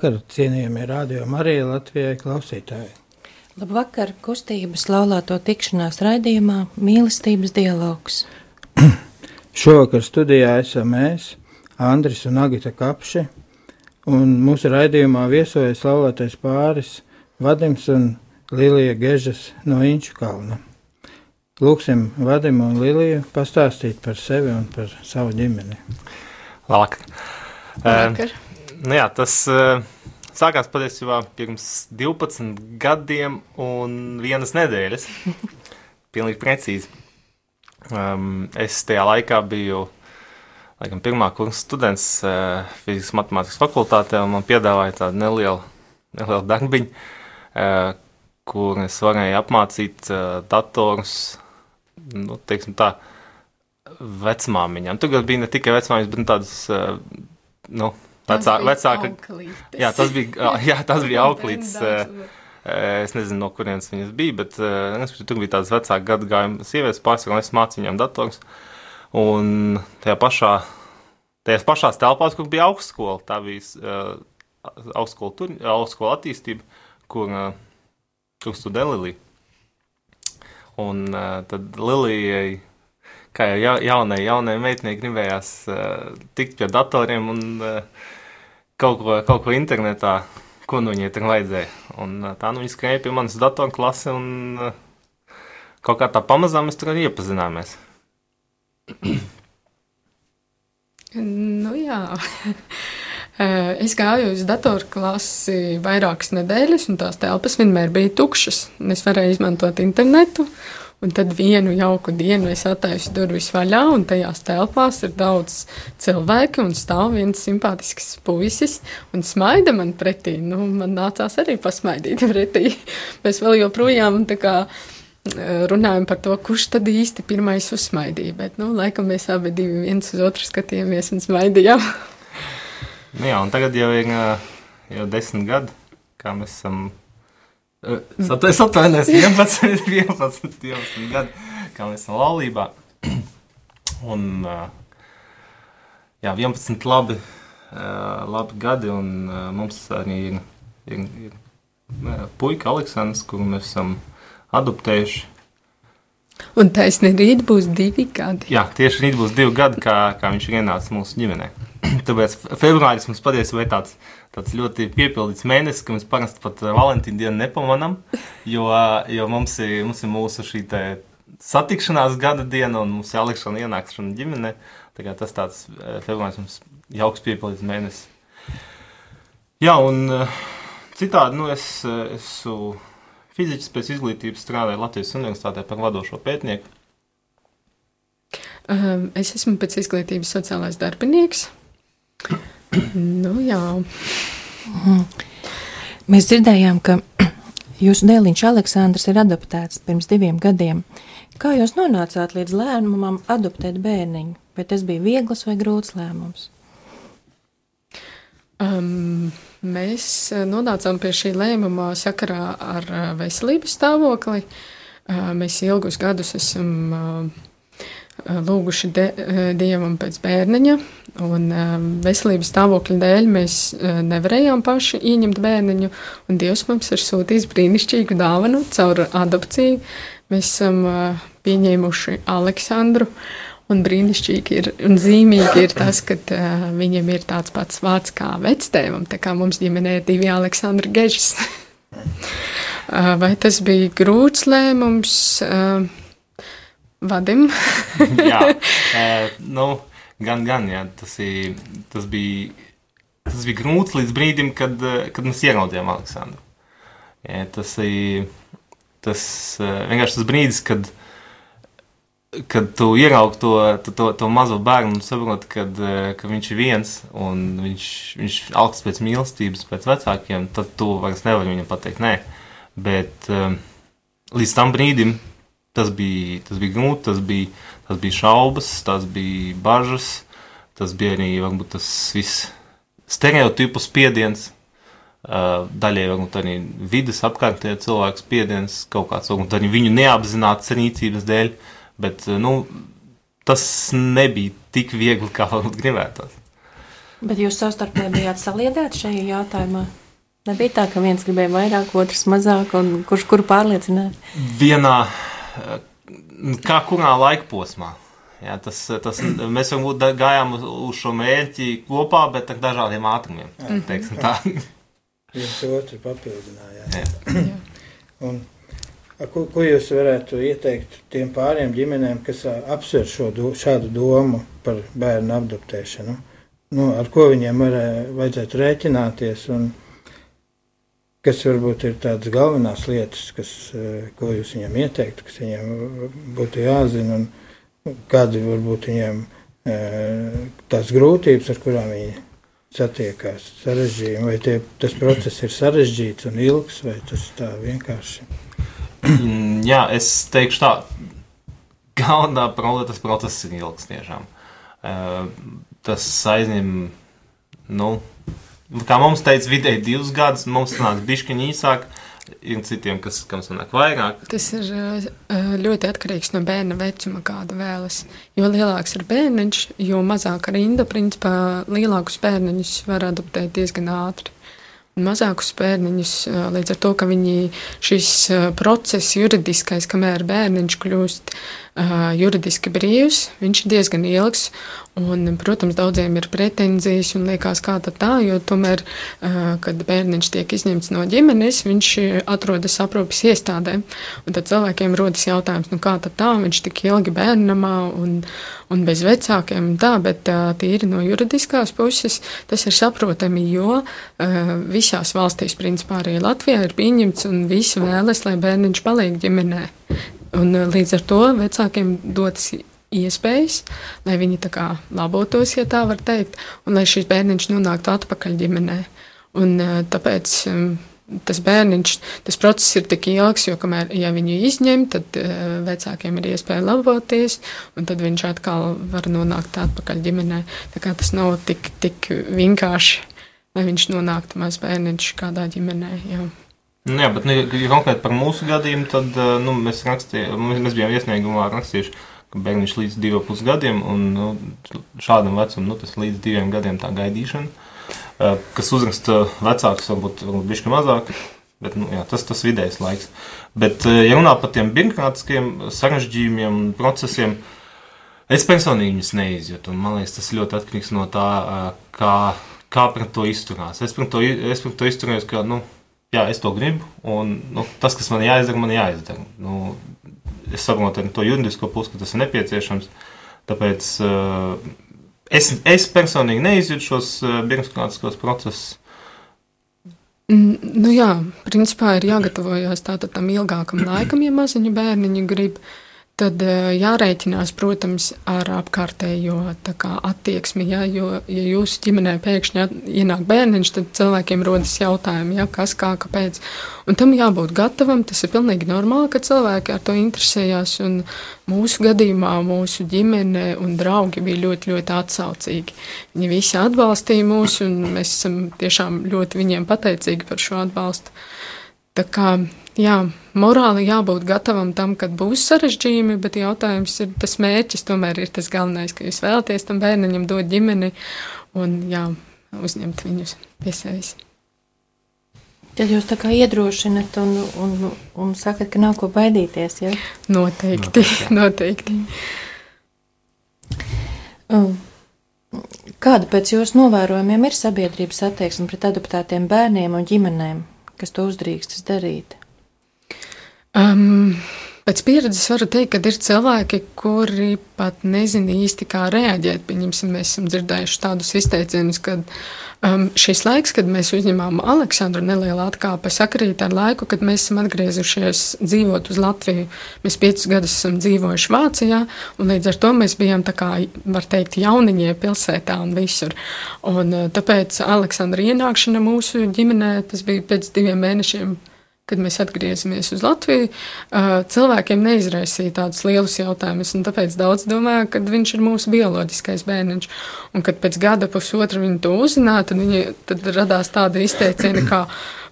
Labvakar, cienījamie radio Marija Latvijai klausītāji. Labvakar, kustības laulāto tikšanās raidījumā Mīlestības dialogs. Šovakar studijā esam mēs, Andris un Agita Kapši, un mūsu raidījumā viesojas laulātais pāris Vadims un Lilija Gežas no Inču kalna. Lūksim Vadimu un Liliju pastāstīt par sevi un par savu ģimeni. Labvakar. Labvakar. Uh, nu jā, tas uh, sākās patiesībā pirms 12 gadiem un vienas nedēļas. Pilnīgi precīzi. Um, es tajā laikā biju laikam, pirmā kursa students uh, fizikas matemātikas fakultātē, un man piedāvāja tādu nelielu, nelielu darbiņu, uh, kur es varēju apmācīt uh, datorus, nu, teiksim tā, vecmāmiņām. Tur bija ne tikai vecmāmiņas, bet tādas, uh, nu, Vecā, vecāka, jā, tas bija, jā, tas bija auklīts. Es nezinu, no kurienes viņas bija, bet es, tur bija tādas vecākas gadagājuma sievietes, pārsvarā, un es mācīju viņām dators. Un tajā pašā, tajās pašās telpās, kur bija augstskola, tā bija uh, augstskola, tur, augstskola attīstība, kur, uh, kur studē Lilija. Un uh, tad Lilijai kā jau jaunai, jaunai meitenei gribējās uh, tikt pie datoriem un uh, kaut ko, kaut ko internetā, ko nu viņai tur vajadzēja. Un uh, tā nu viņa skrēja pie manas datoru klasi un uh, kaut kā tā pamazām mēs tur arī iepazināmies. nu jā. Es gāju uz datoru klasi vairākas nedēļas, un tās telpas vienmēr bija tukšas. Es varēju izmantot internetu, Un tad vienu jauku dienu es attaisu durvis vaļā, un tajās telpās ir daudz cilvēku, un stāv viens simpātisks puisis un smaida man pretī. Nu, man nācās arī pasmaidīt pretī. Mēs vēl joprojām tā kā runājam par to, kurš tad īsti pirmais uzsmaidīja. Bet, nu, laikam mēs abi divi viens uz otru skatījāmies un smaidījām. nu jā, un tagad jau ir jau desmit gadi, kā mēs esam Es atvainojos, 11, 11, 12 gadi, kā mēs esam laulībā. Un, jā, 11 labi, labi gadi, un mums arī ir, ir, ir puika Aleksandrs, kuru mēs esam adoptējuši. Un taisnība rīt būs divi gadi. Jā, tieši rīt būs divi gadi, kā, kā viņš ir ienācis mūsu ģimenē. Tāpēc februāris mums patiesībā ir tāds tāds ļoti piepildīts mēnesis, ka mēs parasti pat eh, Valentīna dienu nepamanām, jo, jo mums, ir, mums ir mūsu šī satikšanās gada diena un mums jālikšana ienākšana ģimenē. Tā kā tas tāds eh, februāris mums jauks piepildīts mēnesis. Jā, un eh, citādi, nu, es esmu fiziķis pēc izglītības strādāju Latvijas Universitātē par vadošo pētnieku. Um, es esmu pēc izglītības sociālais darbinieks nu, jā. Mhm. Mēs dzirdējām, ka jūsu dēliņš Aleksandrs ir adoptēts pirms diviem gadiem. Kā jūs nonācāt līdz lēmumam adoptēt bērniņu? Vai tas bija viegls vai grūts lēmums? Um, mēs eh, nonācām pie šī lēmuma sakarā ar eh, veselības stāvokli. Uh, mēs ilgus gadus esam uh, lūguši de, dievam pēc bērniņa, un veselības stāvokļa dēļ mēs nevarējām paši ieņemt bērniņu, un dievs mums ir sūtījis brīnišķīgu dāvanu caur adopciju. Mēs esam pieņēmuši Aleksandru, un brīnišķīgi ir un zīmīgi ir tas, ka viņam ir tāds pats vārds kā vectēvam, tā kā mums ģimenē ir divi Aleksandra Gežas. vai tas bija grūts lēmums? Uh, Vadim. jā, e, nu, gan, gan, jā, tas, ir, tas bija tas bija grūts līdz brīdim, kad, kad mēs ieraudzījām Aleksandru. Ja, tas ir tas, vienkārši tas brīdis, kad, kad tu ieraugi to, to, to, to mazo bērnu un saproti, kad, ka viņš ir viens un viņš, viņš augsts pēc mīlestības, pēc vecākiem, tad tu vairs nevari viņam pateikt nē. Bet līdz tam brīdim tas bija, tas bija grūti, tas bija, tas bija šaubas, tas bija bažas, tas bija arī varbūt tas viss stereotipu spiediens, daļai varbūt arī vidas apkārtējā cilvēku spiediens, kaut kāds varbūt arī viņu neapzināts rīcības dēļ, bet nu, tas nebija tik viegli, kā varbūt gribētos. Bet jūs savstarpēji bijāt saliedēti šajā jautājumā? Nebija tā, ka viens gribēja vairāk, otrs mazāk, un kurš kuru pārliecināt? Vienā, kā kurā laika posmā. Jā, tas, tas, mēs varbūt gājām uz, uz šo mērķi kopā, bet ar dažādiem ātrumiem. Viens otru papildinājāt. Un, ko, ko jūs varētu ieteikt tiem pāriem ģimenēm, kas apsver šo, do, šādu domu par bērnu adoptēšanu? Nu, ar ko viņiem varē, vajadzētu rēķināties un kas varbūt ir tādas galvenās lietas, kas, ko jūs viņiem ieteiktu, kas viņiem būtu jāzina un kādi varbūt viņiem e, tās grūtības, ar kurām viņi satiekās, sarežģījumi, vai tie, tas process ir sarežģīts un ilgs, vai tas tā vienkārši? Jā, es teikšu tā, galvenā problēma, tas process ir ilgs tiešām. E, tas aizņem, nu, kā mums teica, vidēji divus gadus, mums sanāk bišķiņi īsāk, ir citiem, kas kam sanāk vairāk. Tas ir eh, ļoti atkarīgs no bērna vecuma, kāda vēlas. Jo lielāks ir bērniņš, jo mazāka rinda, principā lielākus bērniņus var adoptēt diezgan ātri. Mazākus bērniņus eh, līdz ar to, ka viņi šis eh, process juridiskais, kamēr bērniņš kļūst juridiski brīvs, viņš ir diezgan ilgs. Un, protams, daudziem ir pretenzijas un liekas, kā tā, jo tomēr, kad bērniņš tiek izņemts no ģimenes, viņš atrodas aprūpes iestādē. Un tad cilvēkiem rodas jautājums, nu kā tā, viņš tik ilgi bērnamā un, un bez vecākiem, tā, bet tīri no juridiskās puses tas ir saprotami, jo visās valstīs, principā arī Latvijā, ir pieņemts un visi vēlas, lai bērniņš paliek ģimenē. Un līdz ar to vecākiem dotas iespējas, lai viņi tā kā labotos, ja tā var teikt, un lai šis bērniņš nonāktu atpakaļ ģimenē. Un, tāpēc tas bērniņš, tas process ir tik ilgs, jo kamēr ja viņu izņem, tad vecākiem ir iespēja laboties, un tad viņš atkal var nonākt atpakaļ ģimenē. Tā kā tas nav tik, tik vienkārši, lai viņš nonāktu maz bērniņš kādā ģimenē. Jā. Nu, jā, bet ja konkrēti par mūsu gadījumu, tad nu, mēs, rakstījām, mēs bijām iesniegumā rakstījuši, ka bērniņš līdz diviem pusgadiem, un nu, šādam vecumam, nu, tas līdz diviem gadiem tā gaidīšana, uh, kas uzraksta vecākus, varbūt, varbūt bišķi mazāk, bet, nu, jā, tas tas vidējs laiks. Bet, ja runā par tiem birokrātiskiem sarežģījumiem un procesiem, es personīgi viņus neizjūtu, man liekas, tas ļoti atkarīgs no tā, kā, kā pret to izturās. Es pret to, es pret to izturējos, ka, nu, jā, es to gribu, un nu, tas, kas man jāizdara, man jāizdara. Nu, es saprotu to juridisko pusi, ka tas ir nepieciešams. Tāpēc uh, es, es personīgi neizjūtu šos uh, birokrātiskos procesus. Nu jā, principā ir jāgatavojas tam ilgākam laikam, ja maziņu bērniņu grib. Uh, tad eh, jārēķinās, protams, ar apkārtējo kā, attieksmi. Ja, jo, ja jūsu ģimenē pēkšņi ienāk bērniņš, tad cilvēkiem rodas jautājumi, ja, kas, kā, kāpēc. Un tam jābūt gatavam. Tas ir pilnīgi normāli, ka cilvēki ar to interesējās. Mūsu gadījumā mūsu ģimene un draugi bija ļoti, ļoti atsaucīgi. Viņi visi atbalstīja mūs, un mēs esam tiešām ļoti viņiem pateicīgi par šo atbalstu. Tā kā jā, morāli jābūt gatavam tam, kad būs sarežģījumi, bet jautājums ir tas mērķis, tomēr ir tas galvenais, ka jūs vēlaties tam bērniņam dot ģimeni un jā, uzņemt viņus pie sevis. Tad jūs tā kā iedrošinat un, un, un sakat, ka nav ko baidīties, ja? Noteikti, noteikti. Um, kāda pēc jūsu novērojumiem ir sabiedrības attieksme pret adoptētiem bērniem un ģimenēm, kas to uzdrīkstas darīt? Um, Pēc pieredzes varu teikt, ka ir cilvēki, kuri pat nezina īsti, kā reaģēt. Pieņemsim, mēs esam dzirdējuši tādus izteicienus, ka um, šis laiks, kad mēs uzņemām Aleksandru nelielu atkāpi, sakrīt ar laiku, kad mēs esam atgriezušies dzīvot uz Latviju. Mēs piecus gadus esam dzīvojuši Vācijā, un līdz ar to mēs bijām kā, var teikt, jauniņie pilsētā un visur. Un, uh, tāpēc Aleksandra ienākšana mūsu ģimenē, tas bija pēc diviem mēnešiem kad mēs atgriezāmies uz Latviju, cilvēkiem neizraisīja tādus lielus jautājumus. Tāpēc daudz domāja, ka viņš ir mūsu bioloģiskais bērniņš. Un kad pēc gada, pusotra viņi to uzzināja, tad, viņi, tad radās tāda izteiciena, kā,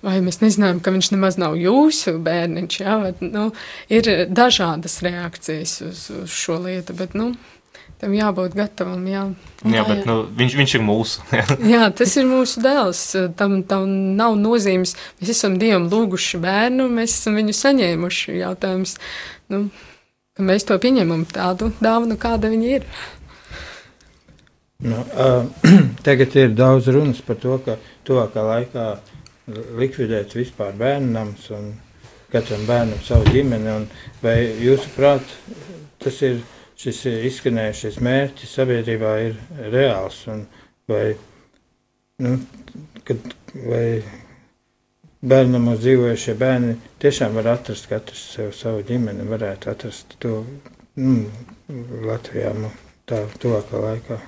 vai mēs nezinājām, ka viņš nemaz nav jūsu bērniņš. Ja? Bet, nu, ir dažādas reakcijas uz, uz šo lietu. Bet, nu, tam jābūt gatavam. Jā, jā bet nu, viņš, viņš ir mūsu. jā, tas ir mūsu dēls. Tam, tam nav nozīmes. Mēs esam Dievam lūguši bērnu, mēs esam viņu saņēmuši. Jautājums, nu, ka mēs to pieņemam tādu dāvanu, kāda viņa ir. Nu, uh, tagad ir daudz runas par to, ka tuvākā laikā likvidēts vispār bērnams un katram bērnam savu ģimeni. Vai jūsuprāt, tas ir šis izskanējušais mērķis sabiedrībā ir reāls. Vai, nu, kad, vai bērnam uz dzīvojušie bērni tiešām var atrast katrs sev savu ģimeni, varētu atrast to nu, Latvijā nu, tā tuvākā laikā.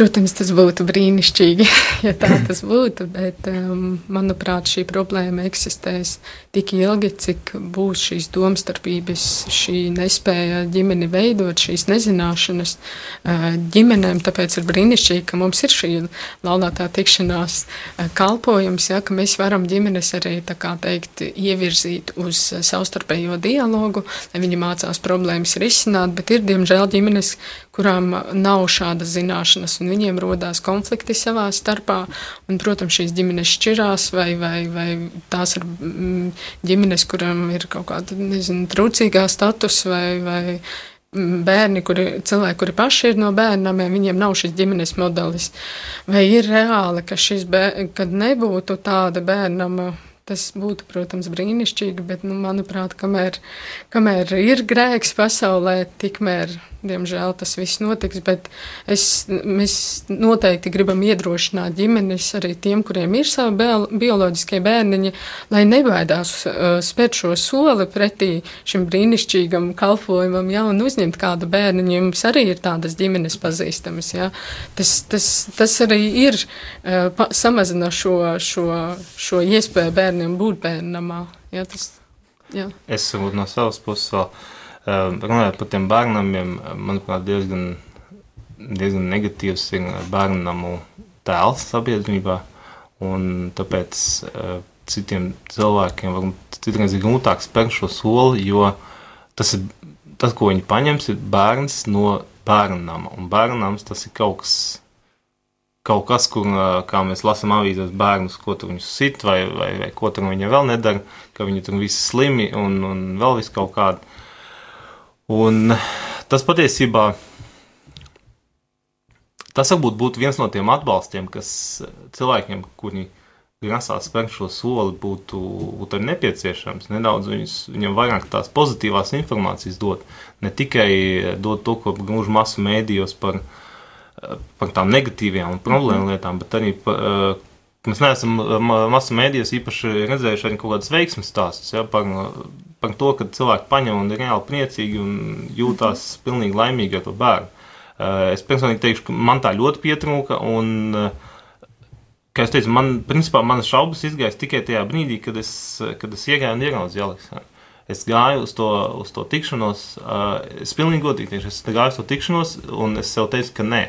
Protams, tas būtu brīnišķīgi, ja tā tas būtu, bet, um, manuprāt, šī problēma eksistēs tik ilgi, cik būs šīs domstarpības, šī nespēja ģimeni veidot, šīs nezināšanas uh, ģimenēm. Tāpēc ir brīnišķīgi, ka mums ir šī laulātā tikšanās uh, kalpojums, ja, ka mēs varam ģimenes arī, teikt, ievirzīt uz uh, savstarpējo dialogu, lai viņi mācās problēmas risināt, bet ir, diemžēl, ģimenes, kurām nav šādas zināšanas, un viņiem rodās konflikti savā starpā. Un, protams, šīs ģimenes šķirās, vai, vai, vai tās ir mm, ģimenes, kurām ir kaut kāda nezinu, trūcīgā status, vai, vai mm, bērni, kuri, cilvēki, kuri paši ir no bērniem, viņiem nav šis ģimenes modelis. Vai ir reāli, ka šis bērns, kad nebūtu tāda bērnama Tas būtu, protams, brīnišķīgi, bet, nu, manuprāt, kamēr, kamēr ir grēks pasaulē, tikmēr, diemžēl, tas viss notiks. Bet es, mēs noteikti gribam iedrošināt ģimenes arī tiem, kuriem ir savi bioloģiskie bērniņi, lai nebaidās uh, spērt šo soli pretī šim brīnišķīgam kalpojumam, ja, un uzņemt kādu bērniņu. Jums arī ir tādas ģimenes pazīstamas, ja. Tas, tas, tas arī ir uh, pa, samazina šo, šo, šo iespēju bērniem būt bērnamā. Jā, tas, jā. Es varbūt no savas puses vēl uh, runājot par tiem bērnamiem, manuprāt, diezgan, diezgan negatīvs ir bērnamu tēls sabiedrībā, un tāpēc citiem cilvēkiem citreiz ir grūtāk spērt šo soli, jo tas ir, tas, ko viņi paņems, ir bērns no bērnama, un bērnams tas ir kaut kas kaut kas, kur, mēs lasām avīzēs, bērnus, ko tur viņus sit, vai, vai, vai ko tur viņi vēl nedara, ka viņi tur visi slimi un, un vēl vis kaut kādi. Un tas patiesībā, tas varbūt būtu viens no tiem atbalstiem, kas cilvēkiem, kuri grasās spērt šo soli, būtu, būtu arī nepieciešams. Nedaudz viņus, viņam vairāk tās pozitīvās informācijas dot, ne tikai dot to, ko gluži masu mēdījos par par tām negatīvajām un problēmu mhm. lietām, bet arī par, mēs neesam masu mēdījos īpaši redzējuši arī kaut kādas veiksmes stāstus ja, par, par to, ka cilvēki paņem un ir reāli priecīgi un jūtās mhm. pilnīgi laimīgi ar to bērnu. Es personīgi teikšu, ka man tā ļoti pietrūka un, kā es teicu, man, principā, manas šaubas izgaisa tikai tajā brīdī, kad es, kad es iegāju un ieraudzīju Aleksandru es gāju uz to, uz to tikšanos. Uh, es pilnīgi godīgi teikšu, es gāju uz to tikšanos, un es sev teicu, ka nē.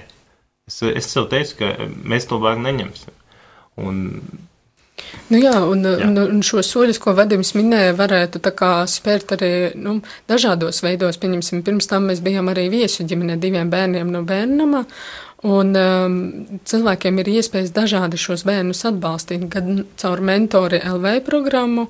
Es, es sev teicu, ka mēs to bērnu neņemsim. Un, Nu jā, un, jā. Un, un šo soļus, ko Vadims minēja, varētu spērt arī nu, dažādos veidos. Pieņemsim, pirms tam mēs bijām arī viesu ģimenē diviem bērniem no bērnama, Un um, cilvēkiem ir iespējas dažādi šos bērnus atbalstīt, gan caur mentori LV programmu,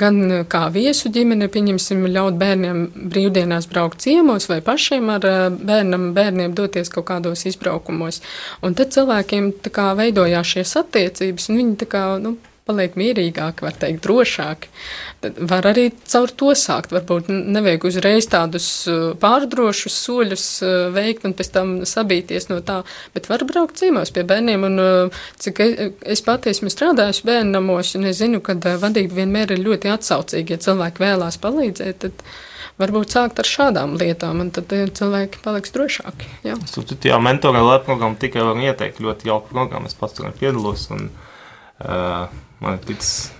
gan kā viesu ģimene, pieņemsim, ļaut bērniem brīvdienās braukt ciemos vai pašiem ar uh, bērnam, bērniem doties kaut kādos izbraukumos. Un tad cilvēkiem tā kā veidojās šies attiecības, un viņi tā kā, nu, paliek mierīgāki, var teikt, drošāki. Tad var arī caur to sākt. Varbūt nevajag uzreiz tādus uh, pārdrošus soļus uh, veikt un pēc tam sabīties no tā, bet var braukt ciemos pie bērniem. Un uh, cik es, es pati esmu strādājusi bērnamos, un es zinu, ka vadība vienmēr ir ļoti atsaucīga. Ja cilvēki vēlās palīdzēt, tad varbūt sākt ar šādām lietām, un tad cilvēki paliks drošāki. Jā, jā mentorā lēp programma tikai var ieteikt ļoti jauku programmu. Es pats tur piedalos, un uh, man ir ticis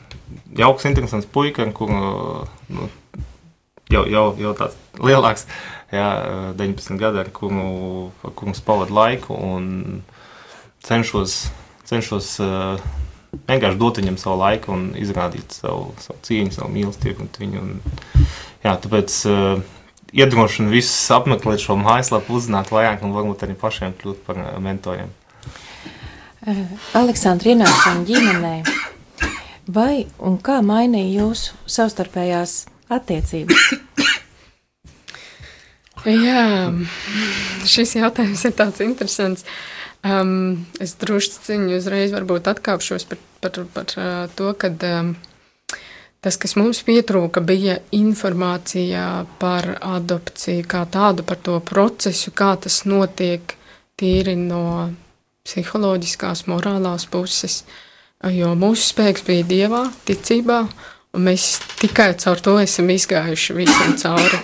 jauks, interesants puika, kur nu, jau, jau, jau tāds lielāks, jā, 19 gadu, ar kuru, ar kuru pavadu laiku un cenšos, cenšos uh, vienkārši dot viņam savu laiku un izrādīt savu, savu cieņu, savu mīlestību viņu. Un, jā, tāpēc uh, iedrošinu visus apmeklēt šo mājaslapu, uzzināt vairāk un varbūt arī pašiem kļūt par mentoriem. Aleksandra, ienākšana ģimenē. Vai un kā mainīja jūsu savstarpējās attiecības? Jā, šis jautājums ir tāds interesants. Uh, Um, es drusciņi uzreiz atkāpšos par, par, par uh, to, ka um, tas, kas mums pietrūka, bija informācija par adopciju kā tādu, par to procesu, kā tas notiek tīri no psiholoģiskās, morālās puses. Jo mūsu spēks bija dievā, ticībā, Un mēs tikai caur to esam izgājuši visam cauri.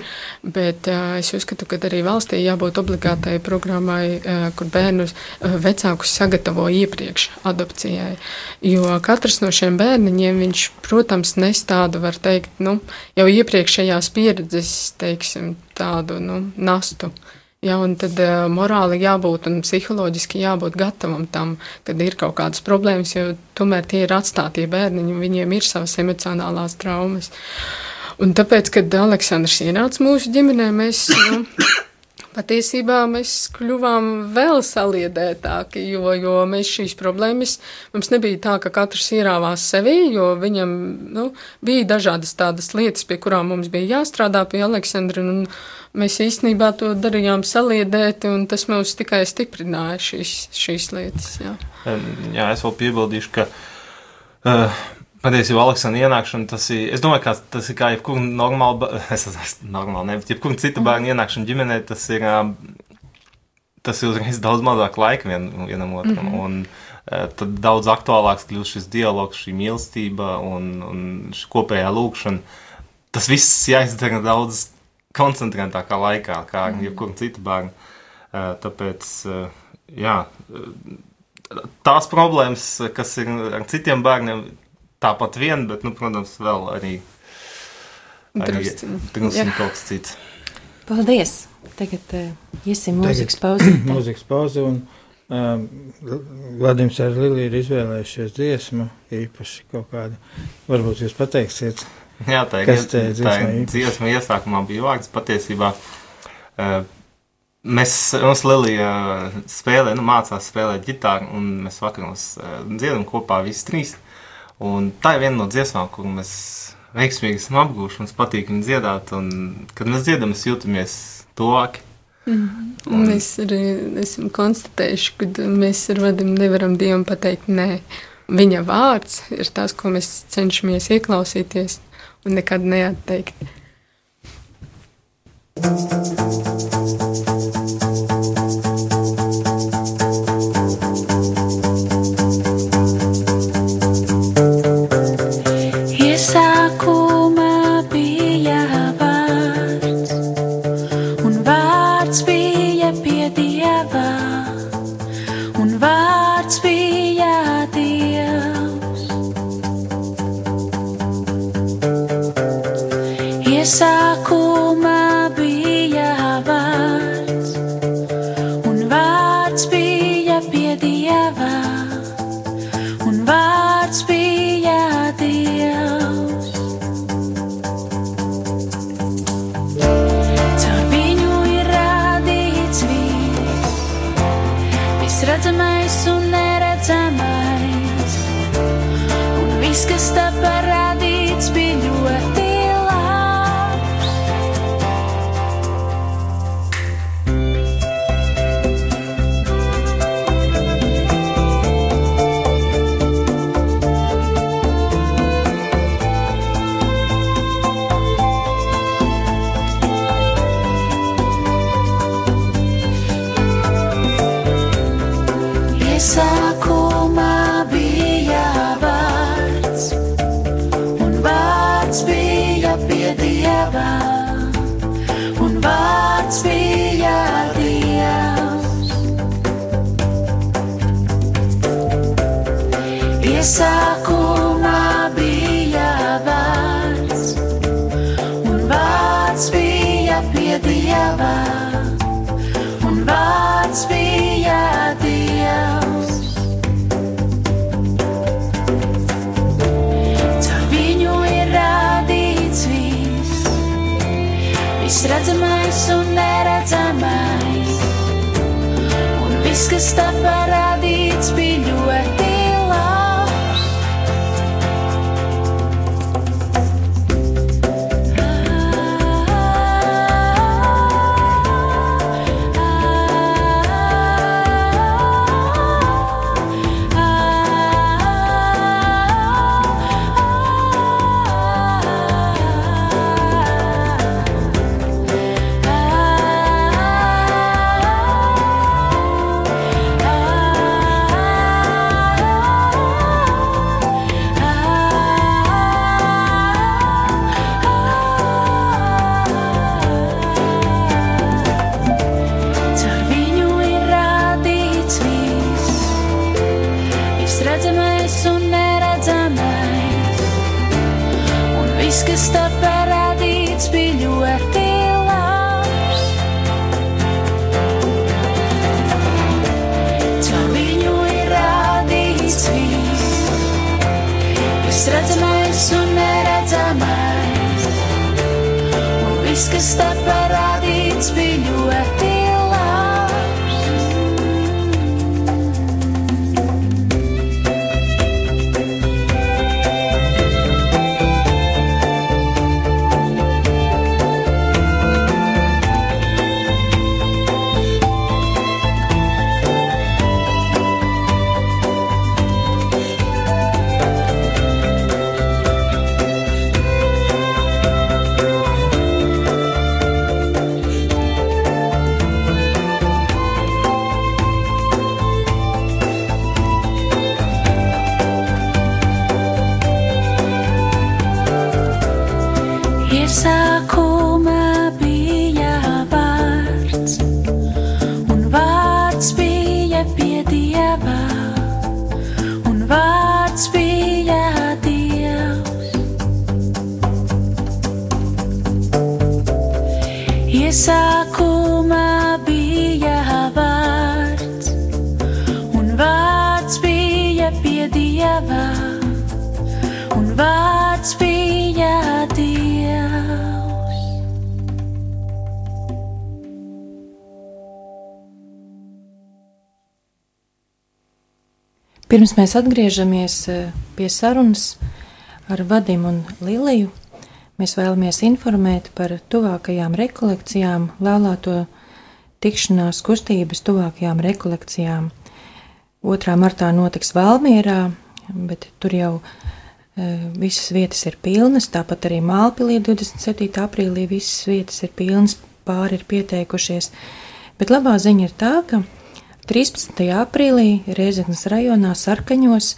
Bet uh, es uzskatu, ka arī valstī jābūt obligātai programmai, uh, kur bērnus uh, vecākus sagatavo iepriekš adopcijai. Jo katrs no šiem bērniņiem, viņš, protams, nes tādu, var teikt, nu, jau iepriekšējās pieredzes, teiksim, tādu nu, nastu. Uh, Ja, tad uh, morāli jābūt un psiholoģiski jābūt gatavam tam, kad ir kaut kādas problēmas, jo tomēr tie ir atstātie bērniņi viņiem ir savas emocionālās traumas. Un tāpēc, kad Aleksandrs ienāca mūsu ģimenē, mēs nu, patiesībā mēs kļuvām vēl saliedētāki, jo, jo mēs šīs problēmas, mums nebija tā, ka katrs ierāvās sevī, jo viņam nu, bija dažādas tādas lietas, pie kurām mums bija jāstrādā pie Aleksandra. Un, mēs īstenībā to darījām saliedēti, un tas mums tikai stiprināja šīs, šīs lietas. Jā. jā, es vēl piebildīšu, ka uh, patiesībā Aleksandra ienākšana, tas ir, es domāju, ka tas ir kā jebkura normāla, es esmu normāli, ne, bet jebkura cita bērna ienākšana ģimenē, tas ir, tas ir uzreiz daudz mazāk laika vien, vienam otram. Mm -hmm. un, Tad daudz aktuālāks kļūst šis dialogs, šī mīlestība un, un šī kopējā lūkšana. Tas viss jāizdara daudz koncentrētākā laikā, kā mm. jebkura cita bērna. Tāpēc, jā, tās problēmas, kas ir ar citiem bērniem, tāpat vien, bet, nu, protams, vēl arī, arī drusciņ kaut kas cits. Paldies! Tagad uh, iesim mūzikas pauzi. mūzikas pauzi un um, Vladimirs ar Lili ir izvēlējušies dziesmu īpaši kaut kādu. Varbūt jūs pateiksiet, Jā, tā ir dziesma. Dziesma iesākumā bija vārds patiesībā. Uh, mēs, mums Lilija spēlē, nu, mācās spēlēt ģitāru, un mēs vakaros uh, dziedam kopā visi trīs. Un tā ir viena no dziesmām, kur mēs veiksmīgi esam apgūši, mums patīk viņu dziedāt, un kad mēs dziedam, mēs jūtamies tuvāki. Mm -hmm. un... Mēs arī esam konstatējuši, ka mēs ar vadiem nevaram Dievam pateikt nē. Viņa vārds ir tas, ko mēs cenšamies ieklausīties un nekad neatteikt. Iesākumā Iesākumā bija vārds, un vārds bija pie dieva, un vārds bija dievs. Caur viņu ir radīts viss, viss redzamais un neredzamais, un viss, kas tā parādīts, bija ļoti Pirms mēs atgriežamies eh, pie sarunas ar Vadimu un Liliju, mēs vēlamies informēt par tuvākajām rekolekcijām, lēlāto tikšanās kustības tuvākajām rekolekcijām. 2. martā notiks Valmierā, bet tur jau e, visas vietas ir pilnas, tāpat arī Mālpilī 27. aprīlī visas vietas ir pilnas, pāri ir pieteikušies. Bet labā ziņa ir tā, ka 13. aprīlī Reizeknas rajonā Sarkaņos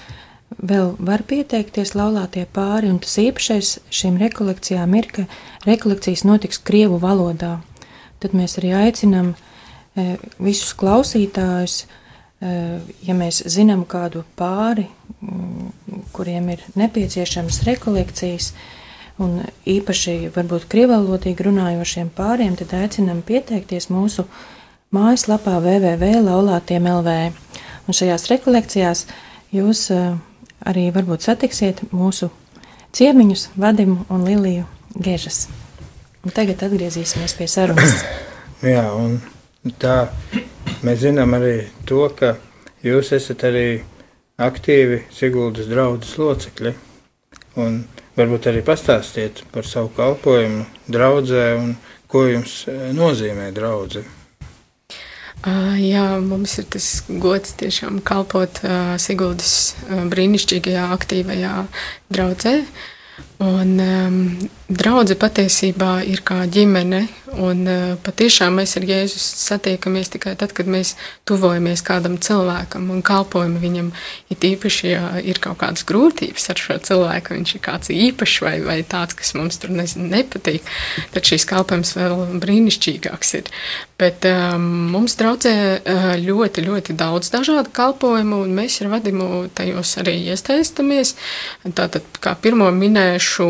vēl var pieteikties laulātie pāri, un tas īpašais šīm rekolekcijām ir, ka rekolekcijas notiks Krievu valodā. Tad mēs arī aicinām e, visus klausītājus, e, ja mēs zinām kādu pāri, mm, kuriem ir nepieciešamas rekolekcijas, un īpaši varbūt krievalodīgi runājošiem pāriem, tad aicinām pieteikties mūsu mājaslapā www.laulātiem.lv. Un šajās rekolekcijās jūs uh, arī varbūt satiksiet mūsu ciemiņus, Vadimu un Liliju Gežas. Un tagad atgriezīsimies pie sarunas. Jā, un tā mēs zinām arī to, ka jūs esat arī aktīvi Siguldas draudzes locekļi. Un varbūt arī pastāstiet par savu kalpojumu draudzē un ko jums eh, nozīmē draudzene. Jā, mums ir tas gods tiešām kalpot Siguldas brīnišķīgajā, aktīvajā draudzē. Un um, draudzene patiesībā ir kā ģimene, un uh, patiešām mēs ar Jēzu satiekamies tikai tad, kad mēs tuvojamies kādam cilvēkam un kalpojam viņam. It īpaši, ja ir kaut kādas grūtības ar šo cilvēku, viņš ir kāds īpašs vai, vai tāds, kas mums tur nezinu, nepatīk, tad šīs kalpojums vēl brīnišķīgāks ir. Bet um, mums draudzē uh, ļoti, ļoti daudz dažādu kalpojumu, un mēs ar vadimu tajos arī iestaistamies. Tātad, kā pirmo minēšu,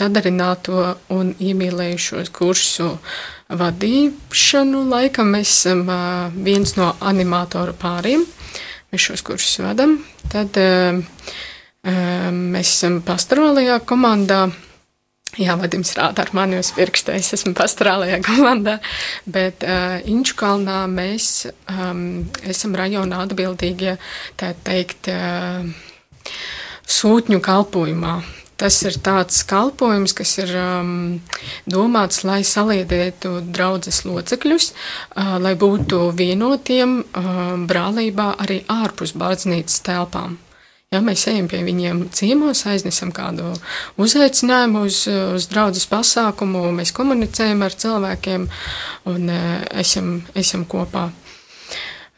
sadarināto un iemīlējušos kursu vadīšanu, laikam mēs esam viens no animatoru pāriem. Mēs šos kursus vadam. Tad mēs esam pastorālajā komandā. Jā, Vadims rāda ar mani uz pirksta. Es esmu pastorālajā komandā, bet uh, Inčukalnā mēs um, esam rajonā atbildīgie, tā teikt, uh, sūtņu kalpojumā. Tas ir tāds kalpojums, kas ir um, domāts, lai saliedētu draudzes locekļus, uh, lai būtu vienotiem uh, brālībā arī ārpus baznīcas telpām. Ja mēs ejam pie viņiem ciemos, aiznesam kādu uzaicinājumu uz, uz draudzes pasākumu, mēs komunicējam ar cilvēkiem un uh, esam, esam kopā.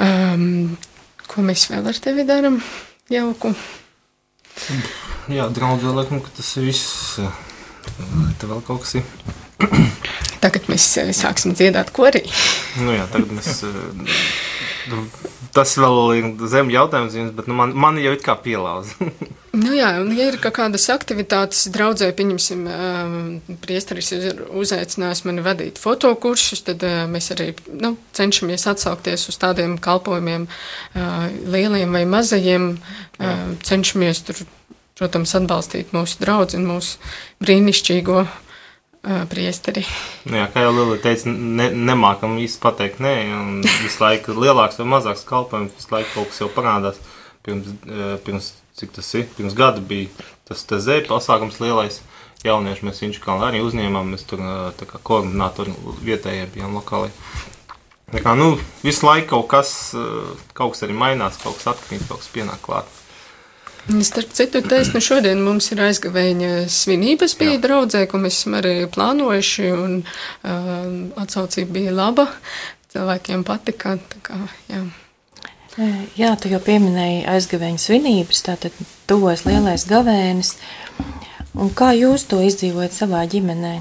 Um, ko mēs vēl ar tevi darām? Jauku. Jā, draudzē, laikam, ka tas viss. Te vēl kaut kas ir. Tagad mēs eh, sāksim dziedāt korī. Nu jā, tagad mēs. Tas vēl ir zem jautājums, jums, bet nu, man, man jau it kā pielauza. Nu jā, un ja ir kaut kādas aktivitātes, draudzē, pieņemsim, um, priesteris ir uzaicinājis mani vadīt fotokursus, tad uh, mēs arī nu, cenšamies atsaukties uz tādiem kalpojumiem, uh, lieliem vai mazajiem, uh, cenšamies tur, protams, atbalstīt mūsu draugu un mūsu brīnišķīgo uh, priesteri. Nu jā, kā jau Lilija teica, ne, nemākam īsti pateikt nē, un visu laiku lielāks vai mazāks kalpojums, visu laiku kaut kas jau parādās. Pirms, pirms cik tas ir, pirms gada bija tas TZ pasākums lielais jaunieši, mēs viņš kā arī uzņēmām, mēs tur tā kā koordinātori vietējie bijām lokāli. Tā kā, nu, visu laiku kaut kas, kaut kas arī mainās, kaut kas atkrīt, kaut kas pienāk klāt. Starp citu, taisnu šodien mums ir aizgavēņa svinības bija Jā. draudzē, ko mēs esam arī plānojuši, un uh, atsaucība bija laba. Cilvēkiem patika. tā Kā, jā. Jā, tu jau pieminēji aizgavēņa svinības, tātad tuvojas lielais gavēnis. Un kā jūs to izdzīvojat savā ģimenē?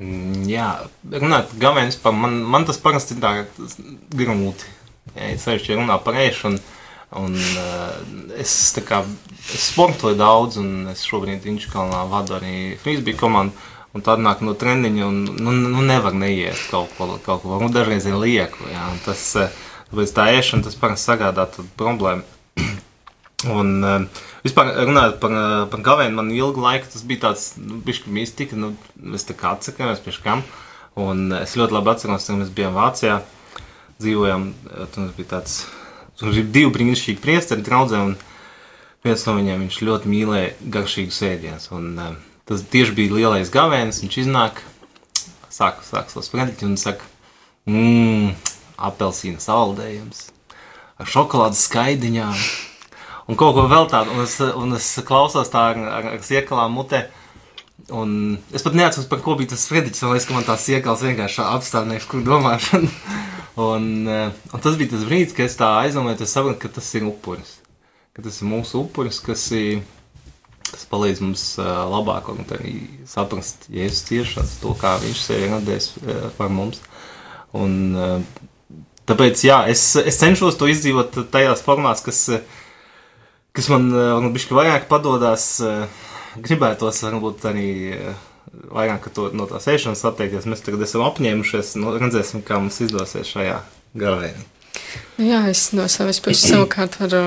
Mm, Jā, runājot par gavēnu, vispār, man, man tas parasti ir tā grūti. Ja es sevišķi runā par ēšanu, un uh, es, kā, es sportoju daudz, un es šobrīd Inčukalnā vadu arī frisbee komandu, un tad nāk no treniņa, un nu, nu nevar neiet kaut ko, kaut ko, nu dažreiz ir lieku, jā, un tas, eh, tāpēc tā ēšana, tas parasti sagādā problēmu. Un uh, vispār runājot par, par gavēnu, man ilgu laiku tas bija tāds, nu, bišķi mistika, nu, mēs tā kā atsakāmies pie kam. Un es ļoti labi atceros, ka mēs bijām Vācijā, dzīvojām, tur mums bija tāds, mums bija divi brīnišķīgi priesteri draudzē, un viens no viņiem viņš ļoti mīlēja garšīgus ēdienus. Un uh, tas tieši bija lielais gavēnis, viņš iznāk, sāk, sāk savus prediķus un saka, mmm, apelsīna saldējums ar šokolādes skaidiņām un kaut ko vēl tādu. Un es, un es klausos tā ar, ar, ar siekalām mutē. Un es pat neatceros, par ko bija tas sprediķis. Man liekas, ka man tās iekals vienkārši apstādinājuši, kur domāšana. Un, eh, un tas bija tas brīdis, kad es tā aizdomājos, sapratu, ka tas ir upuris. Ka tas ir mūsu upuris, kas ir. Tas palīdz mums uh, labāk saprast, jēzus ciešanas, to, kā viņš sevi ir radījis uh, par mums. Un, tāpēc, jā, es, es cenšos to izdzīvot tajās formās, kas, kas man bišķi vairāk padodas. Gribētos varbūt arī vairāk to, no tās ēšanas atteikties. Mēs tagad esam apņēmušies, nu, redzēsim, kā mums izdosies šajā gavēnī. Nu Jā, es no savas puses savukārt varu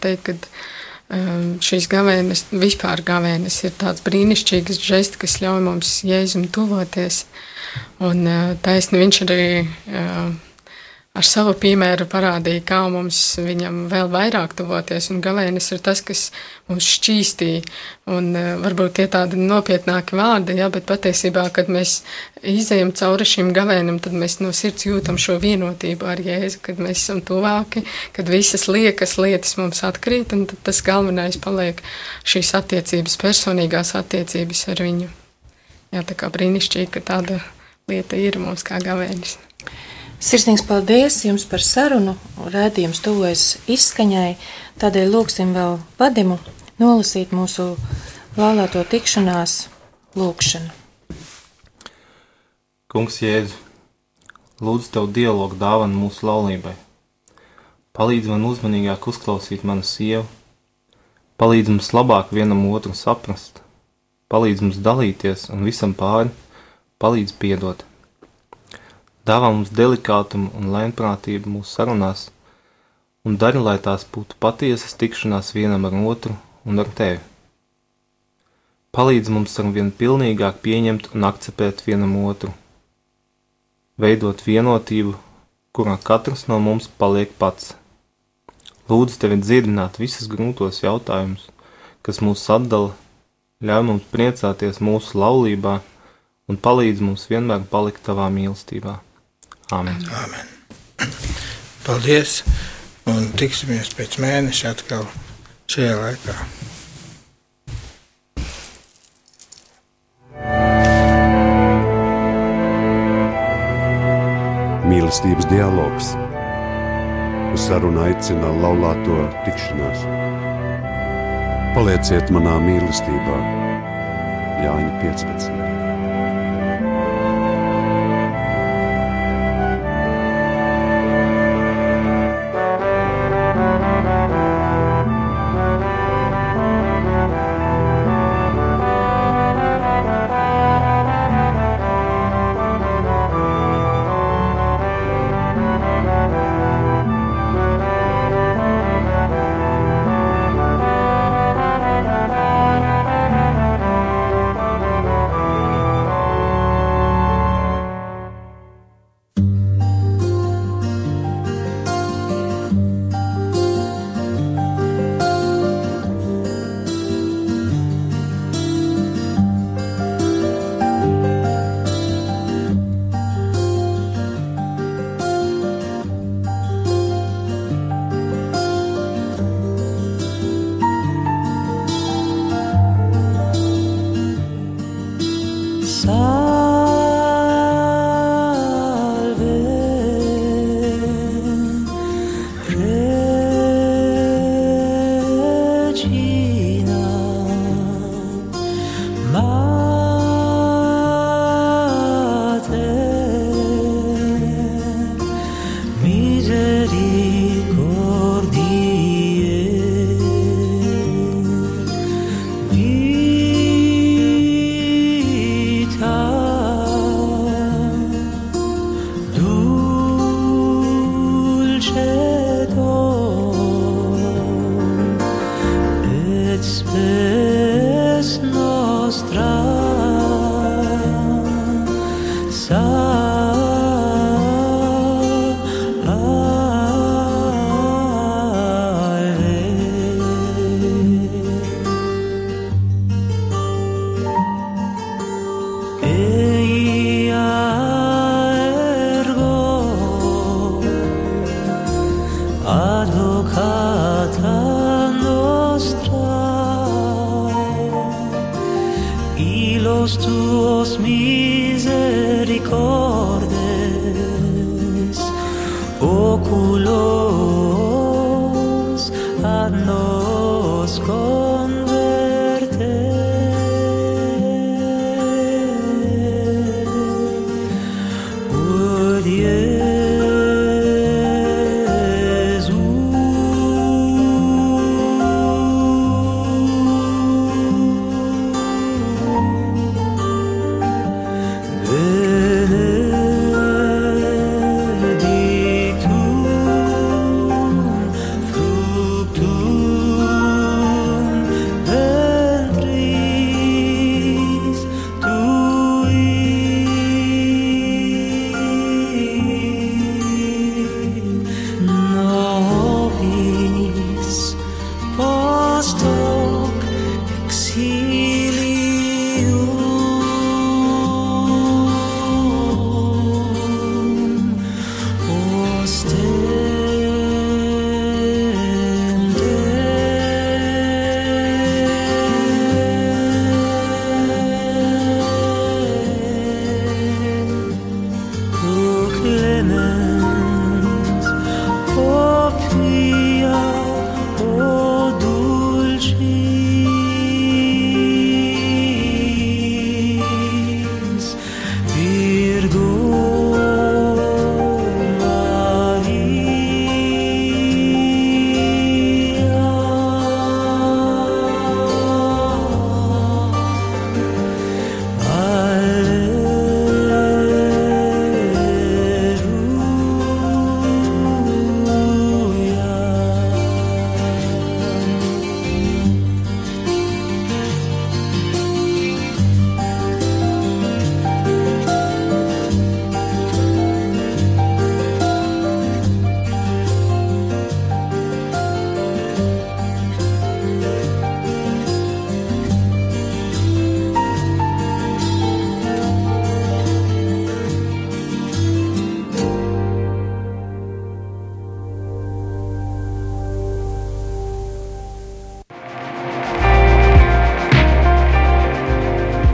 teikt, ka um, šīs gavēnes, vispār gavēnes ir tāds brīnišķīgs žests, kas ļauj mums jēzum tuvoties. Un uh, taisni viņš arī uh, ar savu piemēru parādīja, kā mums viņam vēl vairāk tuvoties, un gavēnis ir tas, kas mūs šķīstīja, un uh, varbūt tie tādi nopietnāki vārdi, ja, bet patiesībā, kad mēs izējam cauri šim gavēnam, tad mēs no sirds jūtam šo vienotību ar Jēzu, kad mēs esam tuvāki, kad visas liekas lietas mums atkrīt, un tad tas galvenais paliek šīs attiecības, personīgās attiecības ar viņu. Jā, tā kā brīnišķīgi, ka tāda lieta ir mums kā gavēnis. Sirsnīgs paldies jums par sarunu. Rādījums tuvojas izskaņai. Tādēļ lūgsim vēl vadimu nolasīt mūsu laulāto tikšanās lūgšanu. Kungs Jēzu, lūdzu tev dialogu dāvanu mūsu laulībai. Palīdz man uzmanīgāk uzklausīt manu sievu, palīdz mums labāk vienam otru saprast, palīdz mums dalīties un visam pāri, palīdz piedot dāvā mums delikātumu un lēnprātību mūsu sarunās, un dari, lai tās būtu patiesas tikšanās vienam ar otru un ar tevi. Palīdz mums ar vien pilnīgāk pieņemt un akceptēt vienam otru, veidot vienotību, kurā katrs no mums paliek pats. Lūdzu tevi dzirdināt visus grūtos jautājumus, kas mūs atdala, ļauj mums priecāties mūsu laulībā un palīdz mums vienmēr palikt tavā mīlestībā. Āmen. Āmen. Paldies! Un tiksimies pēc mēneša atkal šajā laikā. Mīlestības dialogs. Uz sarunu aicina laulāto tikšanās. Palieciet manā mīlestībā, Jāņa 15.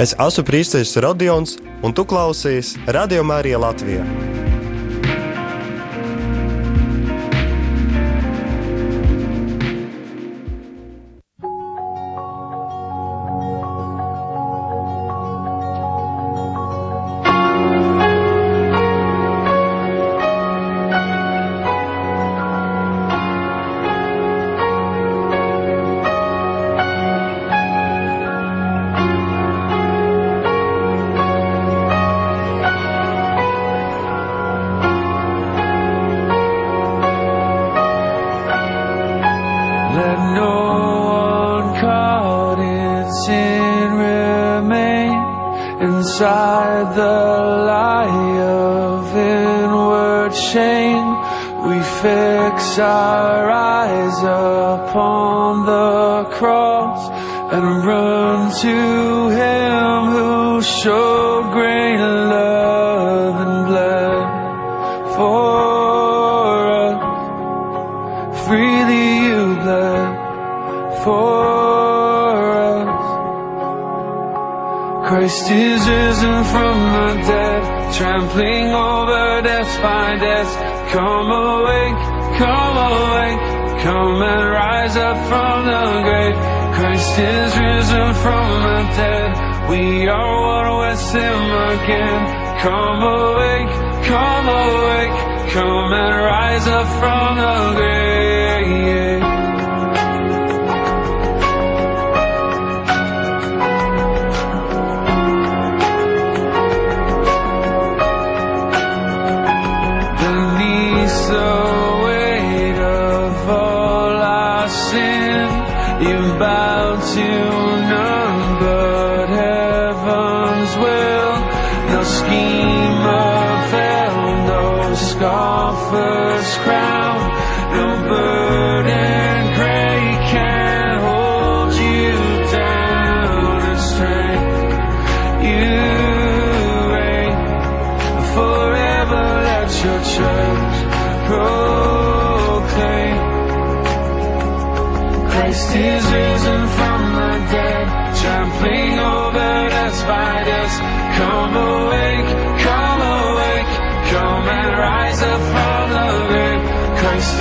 Es esmu Priesteris Rodions, un tu klausies Radio Mārija Latvijā. The lie of inward shame. We fix our eyes upon the cross and run to Him Christ is risen from the dead, trampling over death by death. Come awake, come awake, come and rise up from the grave. Christ is risen from the dead. We are one with Him again. Come awake, come awake, come and rise up from the grave.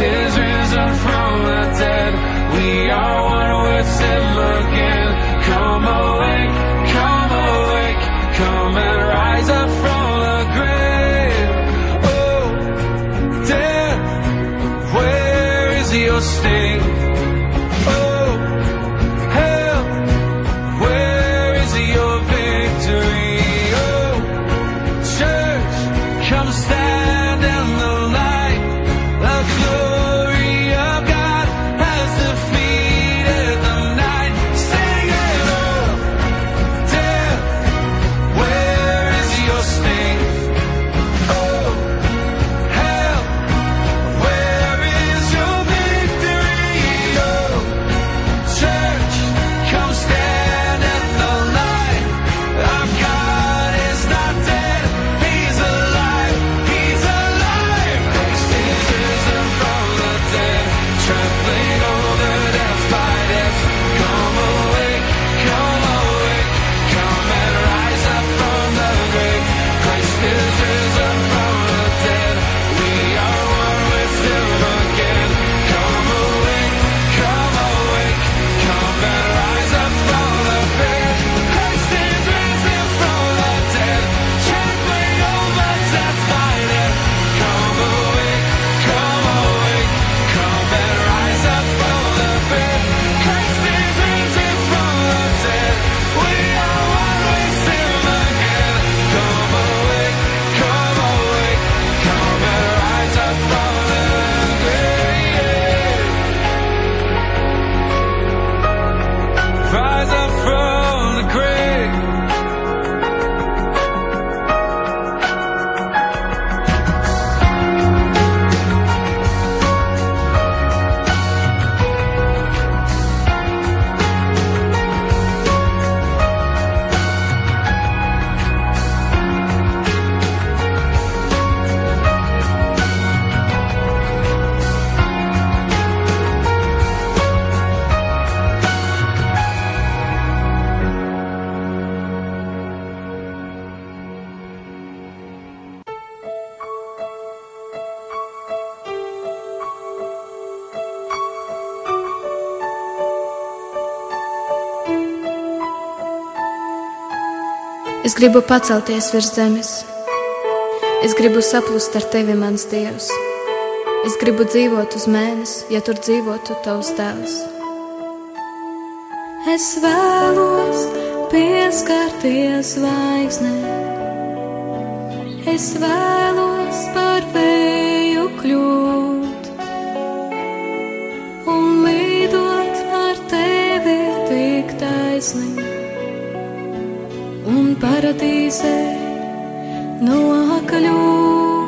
Is risen from the dead we are one with him again come awake come awake. Come and rise up from the grave. Oh death where is your sting gribu pacelties virs zemes. Es gribu saplust ar tevi, mans dievs. Es gribu dzīvot uz mēnesi, ja tur dzīvotu tavs tēvs. Es vēlos pieskarties zvaigznē. Es vēlos par vēju kļūt un paradīzē nokļūt.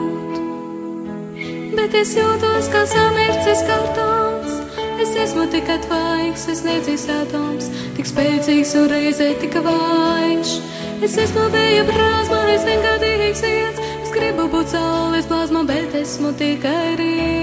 Bet es jūtos kā samircis kartons, es esmu tikai tvaiks, es nedzīs atoms, tik spēcīgs un reizē tik vājš. Es esmu vēja brāzma, es vienkārtīgs iets, es gribu būt saules plazma, bet esmu tikai rīja.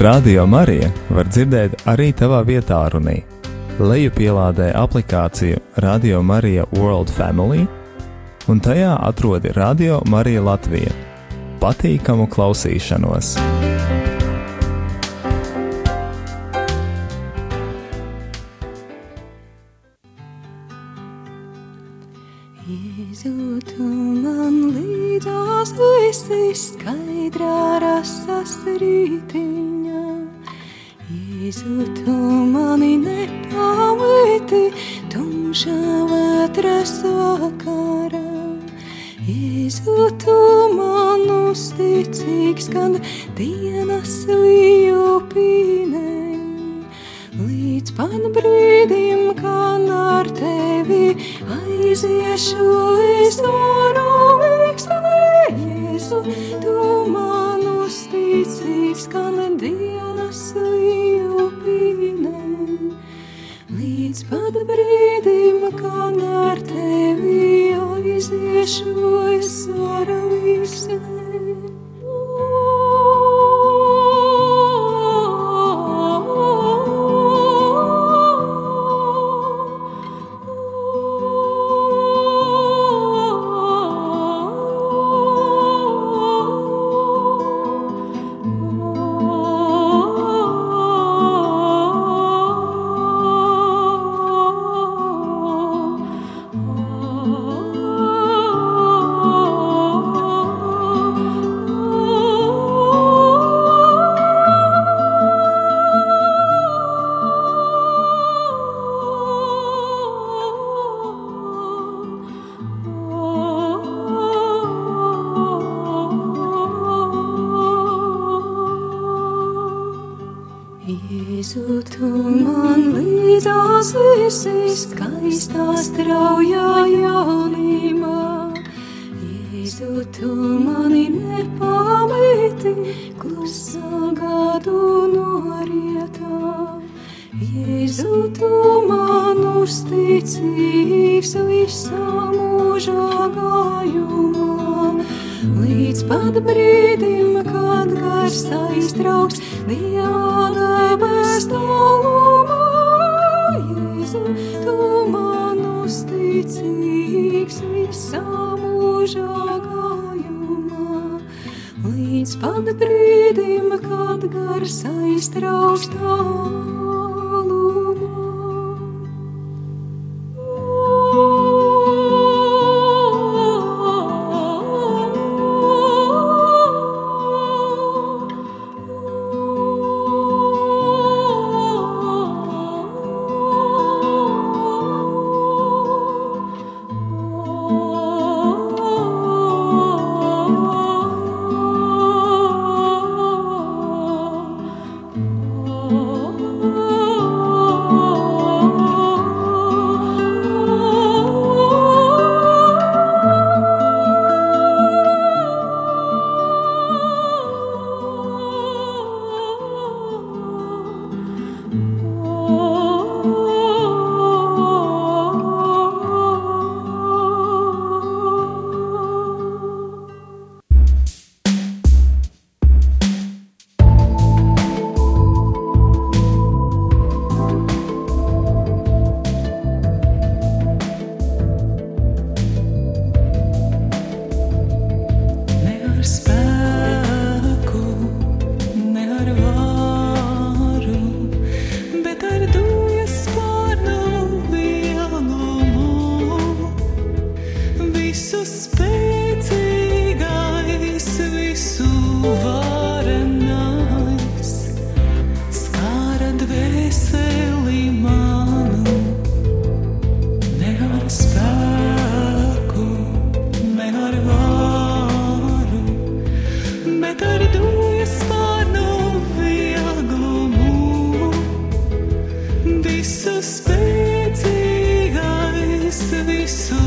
Radio Marija var dzirdēt arī tavā vietā, runī. Lejupielādē aplikāciju Radio Marija World Family, un tajā atrodi Radio Marija Latvija. Patīkamu klausīšanos! Jēzu, man līdzās esi skaidrā rasas rītī. Jēzu, tu mani nepameti tumšā vētras vakarā. Jēzu, tu man uzticīgs, kad dienas lijupīnē. Līdz pat brīdim, kad ar tevi aiziešu, es varu amor.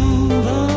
Visu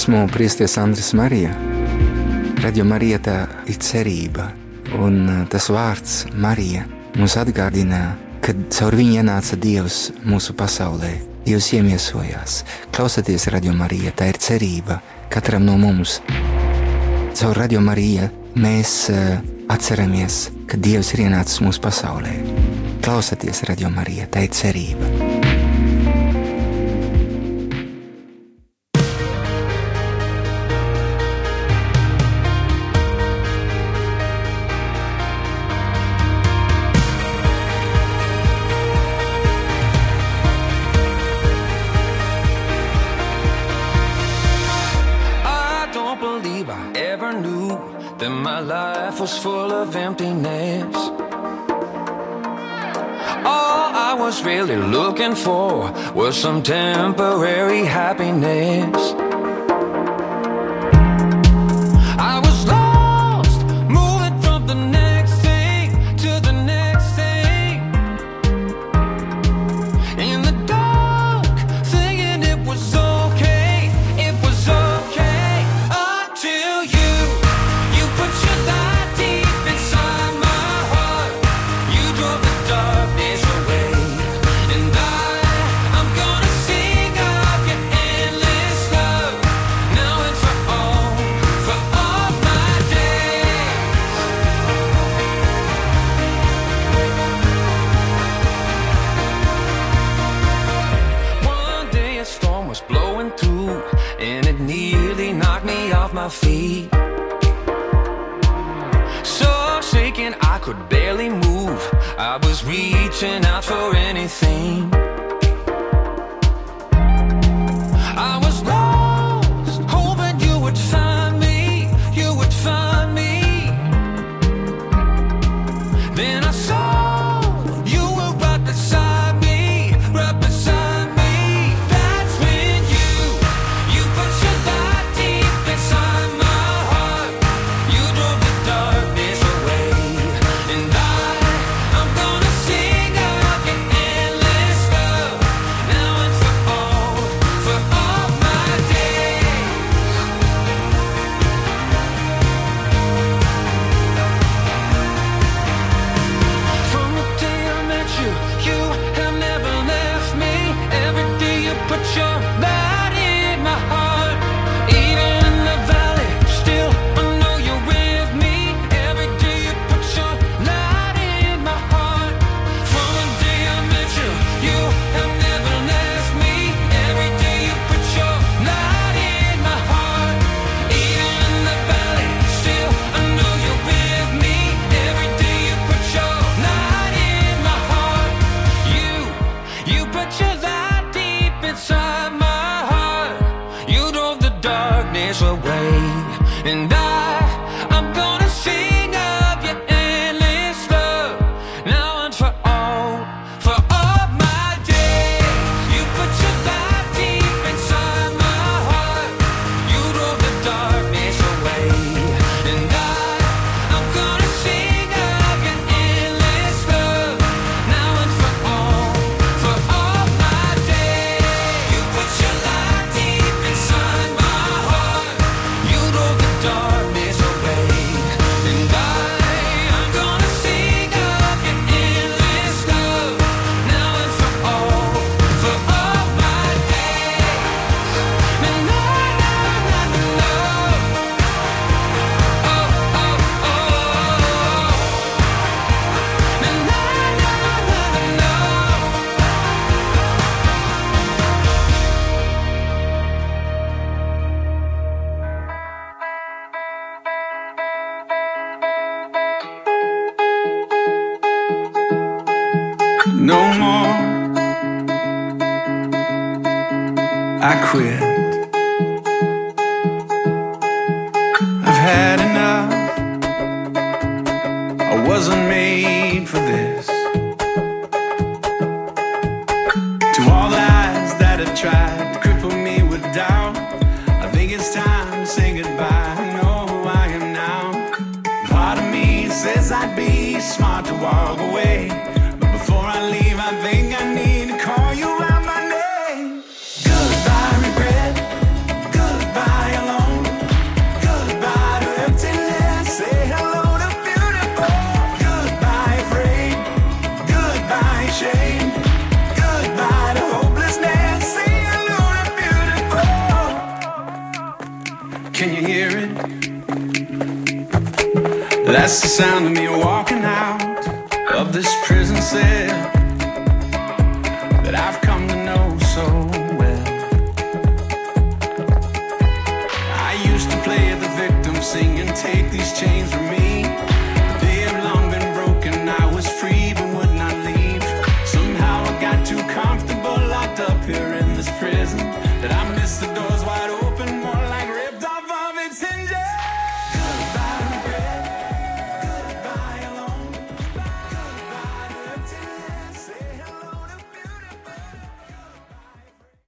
esmu Priestis Andris Marija. Radio Marija tā ir cerība, un uh, tas vārds Marija mums atgādina, ka caur viņu ienāca Dievs mūsu pasaulē. Dievs iemiesojās. Klausieties, Radio Marija, tā ir cerība katram no mums. Caur Radio Mariju mēs uh, atceramies, ka Dievs ir ienācis mūsu pasaulē. Klausieties, Radio Marija, tā ir cerība. looking for was some temporary happiness.